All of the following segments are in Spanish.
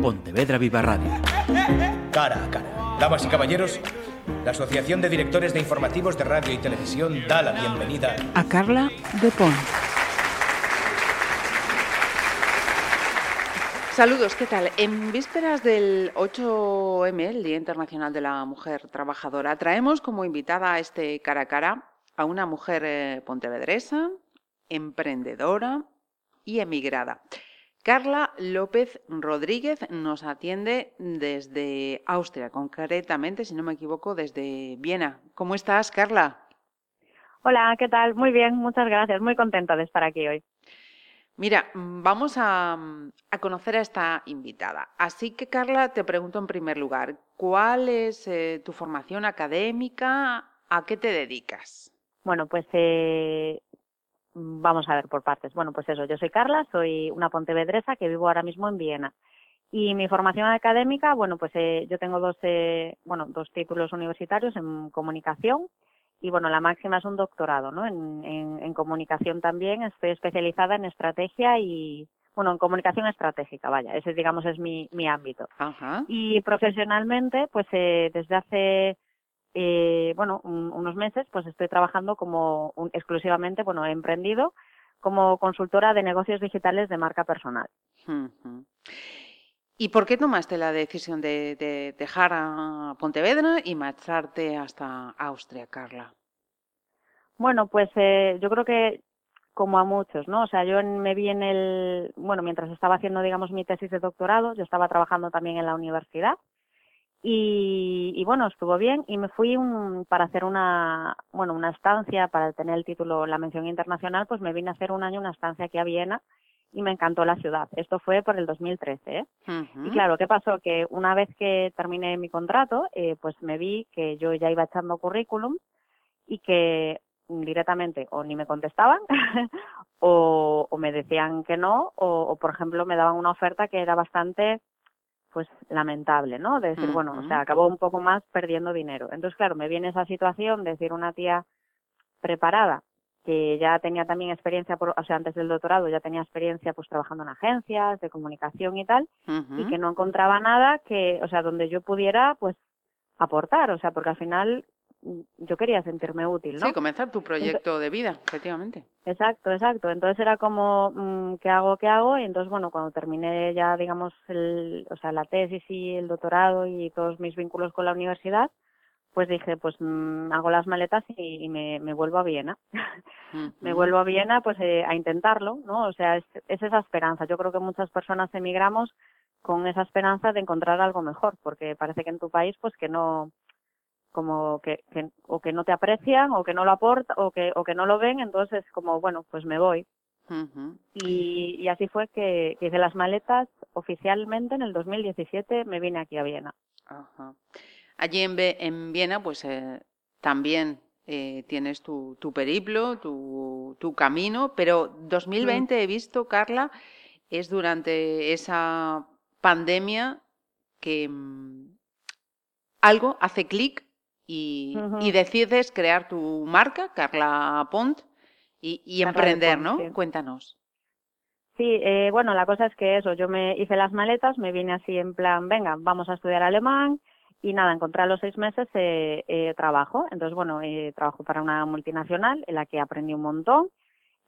Pontevedra Viva Radio. Cara a cara. Damas y caballeros, la Asociación de Directores de Informativos de Radio y Televisión da la bienvenida a Carla de Pont. Saludos, ¿qué tal? En vísperas del 8M, el Día Internacional de la Mujer Trabajadora, traemos como invitada a este cara a cara a una mujer eh, pontevedresa, emprendedora y emigrada. Carla López Rodríguez nos atiende desde Austria, concretamente, si no me equivoco, desde Viena. ¿Cómo estás, Carla? Hola, ¿qué tal? Muy bien, muchas gracias. Muy contenta de estar aquí hoy. Mira, vamos a, conocer a esta invitada. Así que, Carla, te pregunto en primer lugar, ¿cuál es eh, tu formación académica? ¿A qué te dedicas? Bueno, pues eh, vamos a ver por partes. Bueno, pues eso, yo soy Carla, soy una pontevedresa que vivo ahora mismo en Viena. Y mi formación académica, bueno, pues eh, yo tengo dos, eh, bueno, dos títulos universitarios en comunicación y bueno, la máxima es un doctorado, ¿no? En, en, comunicación también, estoy especializada en estrategia y, bueno, en comunicación estratégica, vaya, ese digamos es mi, mi ámbito. Ajá. Y profesionalmente, pues eh, desde hace eh, bueno, unos meses, pues estoy trabajando como exclusivamente, bueno, he emprendido como consultora de negocios digitales de marca personal. ¿Y por qué tomaste la decisión de, dejar a Pontevedra y marcharte hasta Austria, Carla? Bueno, pues eh, yo creo que como a muchos, ¿no? O sea, yo me vi en el, bueno, mientras estaba haciendo, digamos, mi tesis de doctorado, yo estaba trabajando también en la universidad y, bueno, estuvo bien y me fui un, para hacer una, bueno, una estancia, para tener el título, la mención internacional, pues me vine a hacer un año una estancia aquí a Viena y me encantó la ciudad. Esto fue por el 2013. ¿eh? Y claro, ¿qué pasó? Que una vez que terminé mi contrato, eh, pues me vi que yo ya iba echando currículum y que directamente o ni me contestaban o, o, me decían que no o, o, por ejemplo, me daban una oferta que era bastante pues lamentable, ¿no? De decir, bueno, o sea, acabó un poco más perdiendo dinero. Entonces, claro, me viene esa situación de decir una tía preparada que ya tenía también experiencia, por, o sea, antes del doctorado ya tenía experiencia pues trabajando en agencias de comunicación y tal, y que no encontraba nada que, o sea, donde yo pudiera pues aportar, o sea, porque al final yo quería sentirme útil, ¿no? Sí, comenzar tu proyecto de vida, efectivamente. Exacto, exacto. Entonces era como, mm, ¿qué hago, qué hago? Y entonces, bueno, cuando terminé ya, digamos, el, o sea, la tesis y el doctorado y todos mis vínculos con la universidad, pues dije, pues mm, hago las maletas y, me, me, vuelvo a Viena. me vuelvo a Viena, pues eh, a intentarlo, ¿no? O sea, es, es esa esperanza. Yo creo que muchas personas emigramos con esa esperanza de encontrar algo mejor, porque parece que en tu país, pues que no, como que, que, o que no te aprecian o que no lo aportan o que o que no lo ven entonces como bueno pues me voy. Y, y, así fue que, hice las maletas oficialmente en el 2017 me vine aquí a Viena. Ajá. allí en, en Viena pues eh, también eh, tienes tu, tu periplo tu, tu camino pero 2020 he visto Carla es durante esa pandemia que mm, algo hace clic y, decides crear tu marca, Carla Pont, y, emprender, ¿no? Cuéntanos. Sí, eh, bueno, la cosa es que eso, yo me hice las maletas, me vine así en plan, venga, vamos a estudiar alemán y nada, encontré a los seis meses eh, eh, trabajo. Entonces, bueno, trabajo para una multinacional en la que aprendí un montón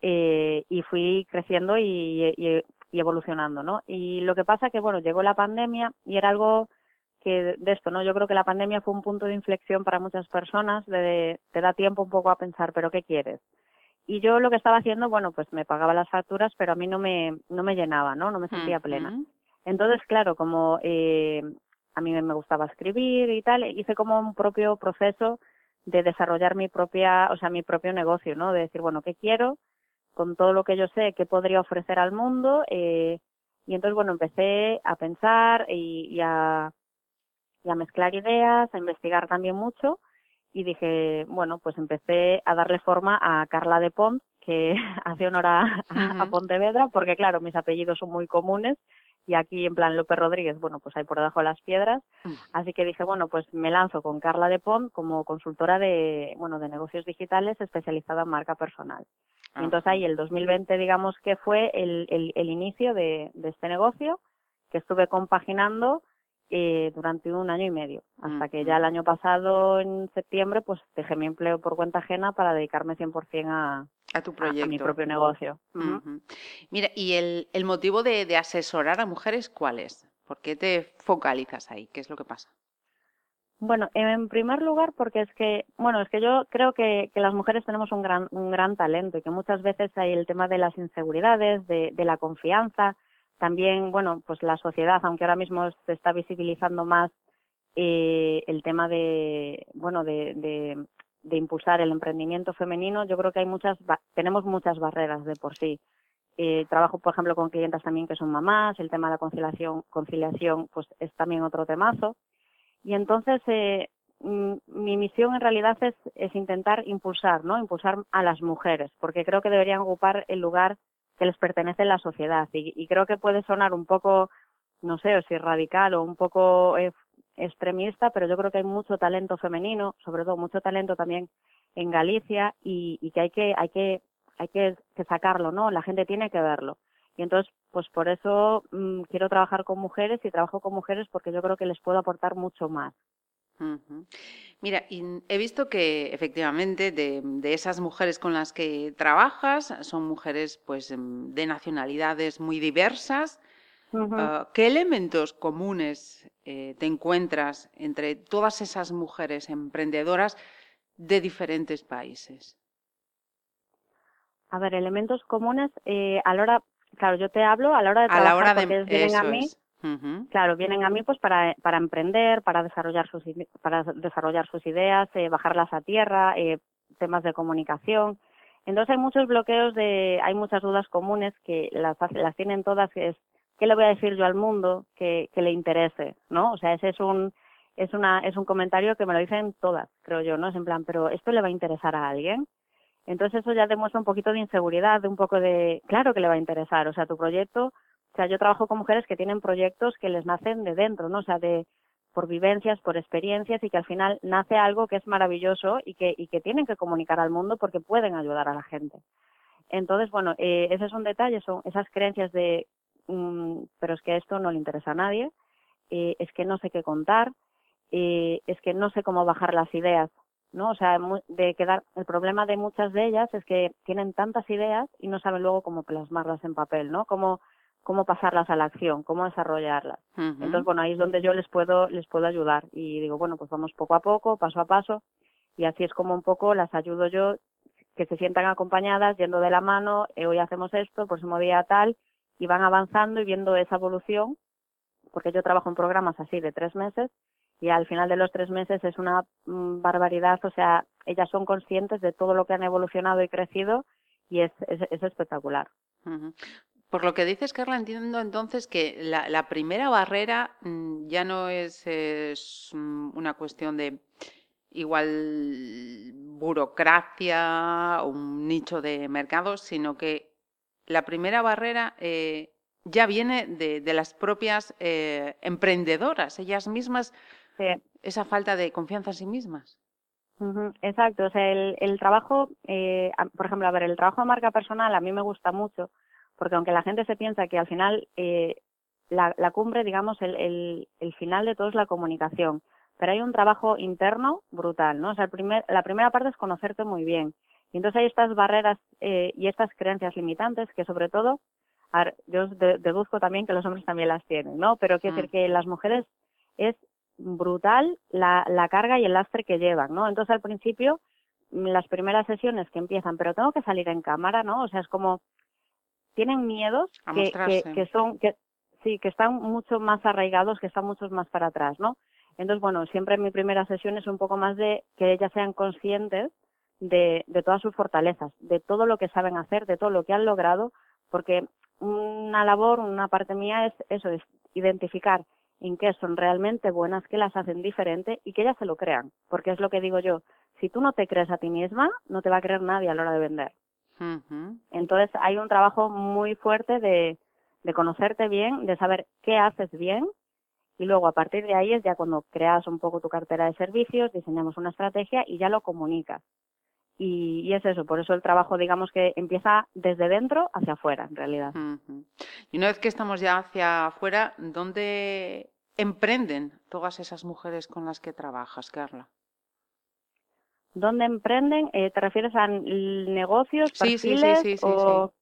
y fui creciendo y, y, evolucionando, ¿no? Y lo que pasa que, bueno, llegó la pandemia y era algo que de esto, ¿no? Yo creo que la pandemia fue un punto de inflexión para muchas personas, de, te da tiempo un poco a pensar, pero ¿qué quieres? Y yo lo que estaba haciendo, bueno, pues me pagaba las facturas, pero a mí no me, no me llenaba, ¿no? No me sentía plena. Entonces, claro, como eh, a mí me gustaba escribir y tal, hice como un propio proceso de desarrollar mi propia, o sea, mi propio negocio, ¿no? De decir, bueno, ¿qué quiero? Con todo lo que yo sé, ¿qué podría ofrecer al mundo? Eh, y entonces, bueno, empecé a pensar y, y a y a mezclar ideas, a investigar también mucho y dije, bueno, pues empecé a darle forma a Carla de Pont, que hace honor a, Pontevedra, porque claro, mis apellidos son muy comunes y aquí en plan López Rodríguez, bueno, pues hay por debajo de las piedras. Mm. Así que dije, bueno, pues me lanzo con Carla de Pont como consultora de, bueno, de negocios digitales especializada en marca personal. Y entonces ahí el 2020, digamos que fue el, el, el inicio de, de este negocio que estuve compaginando eh, durante un año y medio, hasta que ya el año pasado, en septiembre, pues dejé mi empleo por cuenta ajena para dedicarme 100% a, a tu proyecto. A, mi propio negocio. Mira, ¿y el, el motivo de, de, asesorar a mujeres cuál es? ¿Por qué te focalizas ahí? ¿Qué es lo que pasa? Bueno, en primer lugar porque es que, bueno, es que yo creo que, que las mujeres tenemos un gran, un gran talento y que muchas veces hay el tema de las inseguridades, de, de la confianza, también, bueno, pues la sociedad, aunque ahora mismo se está visibilizando más eh, el tema de, bueno, de, impulsar el emprendimiento femenino, yo creo que hay muchas, tenemos muchas barreras de por sí. Eh, trabajo, por ejemplo, con clientes también que son mamás, el tema de la conciliación, conciliación pues es también otro temazo. Y entonces, eh, mi misión en realidad es, es intentar impulsar, ¿no? Impulsar a las mujeres, porque creo que deberían ocupar el lugar que les pertenece en la sociedad. Y, creo que puede sonar un poco, no sé, o si radical o un poco eh, extremista, pero yo creo que hay mucho talento femenino, sobre todo mucho talento también en Galicia y, que hay que hay que hay que, sacarlo, ¿no? La gente tiene que verlo. Y entonces, pues por eso mm, quiero trabajar con mujeres y trabajo con mujeres porque yo creo que les puedo aportar mucho más. Mira, he visto que efectivamente de, esas mujeres con las que trabajas son mujeres pues em, de nacionalidades muy diversas. Ah, ¿Qué elementos comunes eh, te encuentras entre todas esas mujeres emprendedoras de diferentes países? A ver, elementos comunes eh, a la hora, claro, yo te hablo a la hora de trabajar a la hora de, a mí. Claro, vienen a mí pues para, para emprender, para desarrollar sus, para desarrollar sus ideas, eh, bajarlas a tierra, eh, temas de comunicación. Entonces hay muchos bloqueos de, hay muchas dudas comunes que las, las tienen todas, que es, ¿qué le voy a decir yo al mundo que, que le interese? ¿No? O sea, ese es un, es una, es un comentario que me lo dicen todas, creo yo, ¿no? Es en plan, pero ¿esto le va a interesar a alguien? Entonces eso ya demuestra un poquito de inseguridad, de un poco de, claro que le va a interesar, o sea, tu proyecto o sea, yo trabajo con mujeres que tienen proyectos que les nacen de dentro, ¿no? O sea, de por vivencias, por experiencias y que al final nace algo que es maravilloso y que, y que tienen que comunicar al mundo porque pueden ayudar a la gente. Entonces, bueno, eh, ese es un detalle, son esas creencias de, mm, pero es que esto no le interesa a nadie, eh, es que no sé qué contar, eh, es que no sé cómo bajar las ideas, ¿no? O sea, de quedar, el problema de muchas de ellas es que tienen tantas ideas y no saben luego cómo plasmarlas en papel, ¿no? Cómo cómo pasarlas a la acción, cómo desarrollarlas. Entonces, bueno, ahí es donde yo les puedo, les puedo ayudar. Y digo, bueno, pues vamos poco a poco, paso a paso, y así es como un poco las ayudo yo, que se sientan acompañadas, yendo de la mano, eh, hoy hacemos esto, próximo día tal, y van avanzando y viendo esa evolución, porque yo trabajo en programas así de tres meses, y al final de los tres meses es una mm, barbaridad, o sea, ellas son conscientes de todo lo que han evolucionado y crecido, y es, es, espectacular. Por lo que dices, Carla, entiendo entonces que la, primera barrera mm, ya no es, mm, una cuestión de igual burocracia o un nicho de mercado, sino que la primera barrera eh, ya viene de, las propias eh, emprendedoras, ellas mismas, esa falta de confianza en sí mismas. Exacto, o sea, el, el trabajo, eh, por ejemplo, a ver, el trabajo de marca personal a mí me gusta mucho porque aunque la gente se piensa que al final eh, la, la, cumbre, digamos, el, el, el, final de todo es la comunicación, pero hay un trabajo interno brutal, ¿no? O sea, el primer, la primera parte es conocerte muy bien. Y entonces hay estas barreras eh, y estas creencias limitantes que sobre todo, a ver, yo deduzco también que los hombres también las tienen, ¿no? Pero quiero decir mm. que las mujeres es brutal la, la carga y el lastre que llevan, ¿no? Entonces al principio las primeras sesiones que empiezan, pero tengo que salir en cámara, ¿no? O sea, es como, tienen miedos que, que, son, que, sí, que están mucho más arraigados, que están mucho más para atrás, ¿no? Entonces, bueno, siempre en mi primera sesión es un poco más de que ellas sean conscientes de, de todas sus fortalezas, de todo lo que saben hacer, de todo lo que han logrado, porque una labor, una parte mía es eso, es identificar en qué son realmente buenas, qué las hacen diferente y que ellas se lo crean, porque es lo que digo yo, si tú no te crees a ti misma, no te va a creer nadie a la hora de vender. Entonces hay un trabajo muy fuerte de, de conocerte bien, de saber qué haces bien y luego a partir de ahí es ya cuando creas un poco tu cartera de servicios, diseñamos una estrategia y ya lo comunicas. y, es eso, por eso el trabajo, digamos que empieza desde dentro hacia afuera, en realidad. Y una vez que estamos ya hacia afuera, ¿dónde emprenden todas esas mujeres con las que trabajas, Carla? ¿Dónde emprenden? Eh, ¿Te refieres a negocios, perfiles sí, sí, sí, o...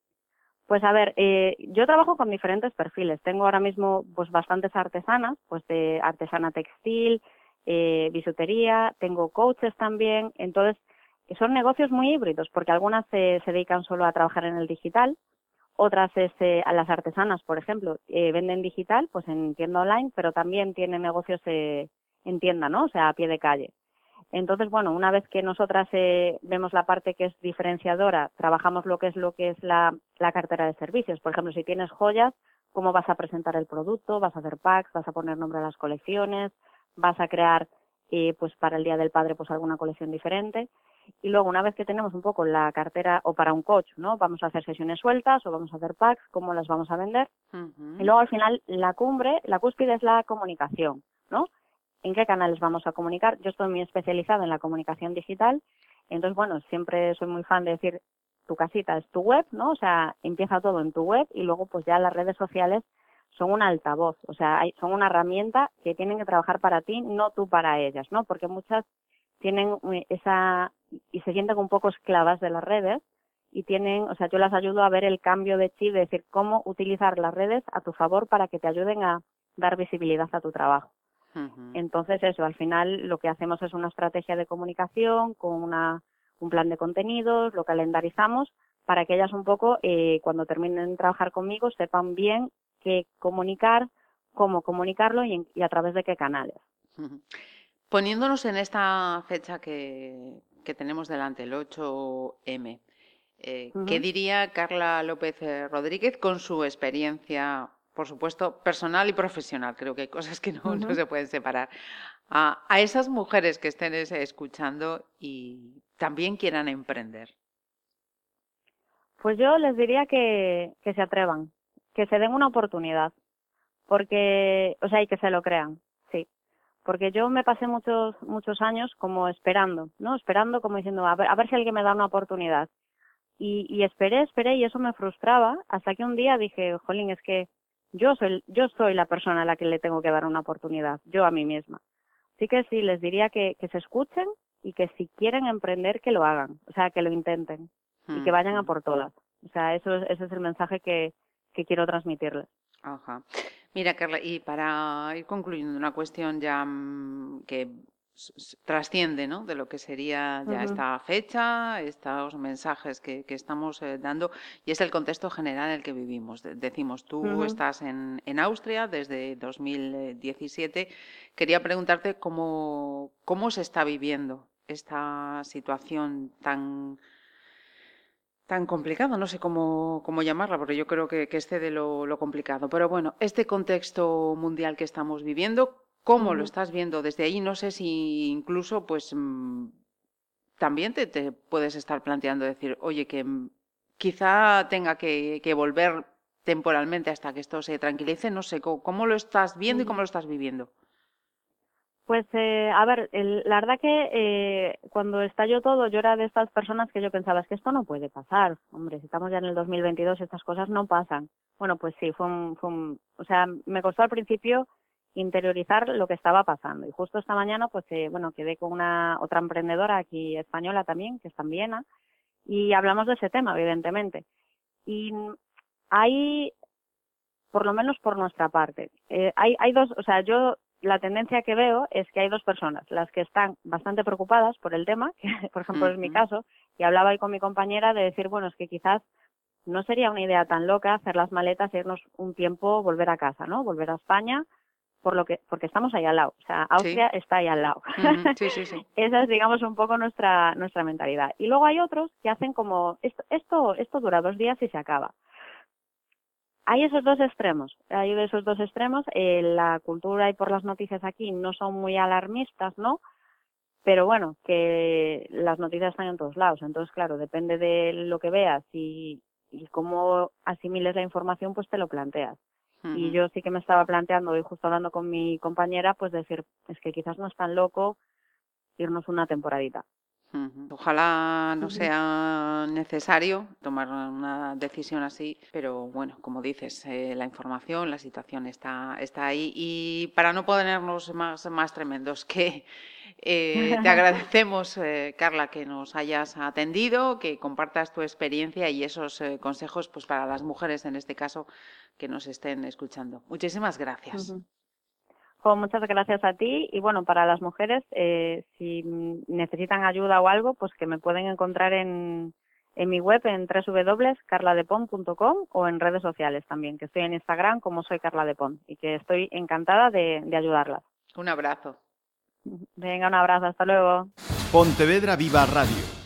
Pues a ver, eh, yo trabajo con diferentes perfiles. Tengo ahora mismo pues bastantes artesanas, pues de artesana textil, eh, bisutería, tengo coaches también. Entonces, son negocios muy híbridos porque algunas se, se dedican solo a trabajar en el digital, otras es eh, a las artesanas, por ejemplo, eh, venden digital, pues en tienda online, pero también tienen negocios eh, en tienda, ¿no? O sea, a pie de calle. Entonces, bueno, una vez que nosotras eh, vemos la parte que es diferenciadora, trabajamos lo que es lo que es la, la cartera de servicios. Por ejemplo, si tienes joyas, cómo vas a presentar el producto, vas a hacer packs, vas a poner nombre a las colecciones, vas a crear, eh, pues para el Día del Padre, pues alguna colección diferente. Y luego, una vez que tenemos un poco la cartera, o para un coach, ¿no? Vamos a hacer sesiones sueltas o vamos a hacer packs, cómo las vamos a vender. Y luego, al final, la cumbre, la cúspide es la comunicación, ¿no? En qué canales vamos a comunicar. Yo estoy muy especializada en la comunicación digital, entonces, bueno, siempre soy muy fan de decir, tu casita es tu web, ¿no? O sea, empieza todo en tu web y luego pues ya las redes sociales son un altavoz, o sea, hay, son una herramienta que tienen que trabajar para ti, no tú para ellas, ¿no? Porque muchas tienen eh, esa y se sienten un poco esclavas de las redes y tienen, o sea, yo las ayudo a ver el cambio de chip, de decir cómo utilizar las redes a tu favor para que te ayuden a dar visibilidad a tu trabajo. Entonces, eso, al final lo que hacemos es una estrategia de comunicación con una, un plan de contenidos, lo calendarizamos para que ellas un poco, eh, cuando terminen de trabajar conmigo, sepan bien qué comunicar, cómo comunicarlo y, a través de qué canales. Poniéndonos en esta fecha que, que tenemos delante, el 8M, eh, ¿qué diría Carla López eh, Rodríguez con su experiencia por supuesto, personal y profesional. Creo que hay cosas que no, no se pueden separar. A, a, esas mujeres que estén escuchando y también quieran emprender. Pues yo les diría que, que se atrevan, que se den una oportunidad, porque, o sea, y que se lo crean, sí. Porque yo me pasé muchos, muchos años como esperando, ¿no? Esperando como diciendo, a ver, a ver si alguien me da una oportunidad. Y, y esperé, esperé y eso me frustraba hasta que un día dije, jolín, es que yo soy, yo soy la persona a la que le tengo que dar una oportunidad, yo a mí misma. Así que sí, les diría que, que se escuchen y que si quieren emprender, que lo hagan, o sea, que lo intenten y que vayan a por todas. O sea, eso, ese es el mensaje que, que quiero transmitirles. Ajá. Mira, Carla, y para ir concluyendo una cuestión ya mm, que trasciende ¿no? de lo que sería ya esta fecha, estos mensajes que, estamos eh, dando, y es el contexto general en el que vivimos. decimos, tú estás en, en, Austria desde 2017. Quería preguntarte cómo, cómo se está viviendo esta situación tan tan complicada, no sé cómo, cómo, llamarla, porque yo creo que, que excede lo, lo complicado. Pero bueno, este contexto mundial que estamos viviendo, cómo lo estás viendo desde ahí. No sé si incluso, pues, mm, también te, puedes estar planteando decir, oye, que mm, quizá tenga que, volver temporalmente hasta que esto se tranquilice. No sé, ¿cómo, lo estás viendo y cómo lo estás viviendo? Pues, eh, a ver, la verdad que eh, cuando estalló todo, yo era de estas personas que yo pensaba, es que esto no puede pasar. Hombre, si estamos ya en el 2022, estas cosas no pasan. Bueno, pues sí, fue un, fue un, o sea, me costó al principio interiorizar lo que estaba pasando. Y justo esta mañana, pues, eh, bueno, quedé con una otra emprendedora aquí española también, que está en Viena, y hablamos de ese tema, evidentemente. Y hay, por lo menos por nuestra parte, eh, hay, hay dos, o sea, yo la tendencia que veo es que hay dos personas, las que están bastante preocupadas por el tema, que por ejemplo es mi caso, y hablaba ahí con mi compañera de decir, bueno, es que quizás no sería una idea tan loca hacer las maletas e irnos un tiempo, volver a casa, ¿no? Volver a España, por lo que porque estamos ahí al lado, o sea, Austria está ahí al lado. Sí, sí, sí. Esa es, digamos, un poco nuestra nuestra mentalidad. Y luego hay otros que hacen como esto esto esto dura dos días y se acaba. Hay esos dos extremos, hay de esos dos extremos. Eh, la cultura y por las noticias aquí no son muy alarmistas, ¿no? Pero bueno, que las noticias están en todos lados. Entonces, claro, depende de lo que veas y, y cómo asimiles la información, pues te lo planteas. Y yo sí que me estaba planteando, y justo hablando con mi compañera, pues decir, es que quizás no es tan loco irnos una temporadita. Ojalá no sea necesario tomar una decisión así, pero bueno, como dices, eh, la información, la situación está, está ahí. Y para no ponernos más, más tremendos, que eh, te agradecemos, eh, Carla, que nos hayas atendido, que compartas tu experiencia y esos consejos pues, para las mujeres, en este caso, que nos estén escuchando. Muchísimas gracias. Pues muchas gracias a ti y bueno, para las mujeres, eh, si necesitan ayuda o algo, pues que me pueden encontrar en, en mi web en www.carladepon.com o en redes sociales también, que estoy en Instagram como soy Carla Depon y que estoy encantada de, de ayudarlas. Un abrazo. Venga, un abrazo, hasta luego. Pontevedra Viva Radio.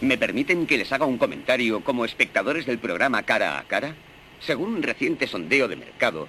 ¿Me permiten que les haga un comentario como espectadores del programa Cara a Cara? Según un reciente sondeo de mercado,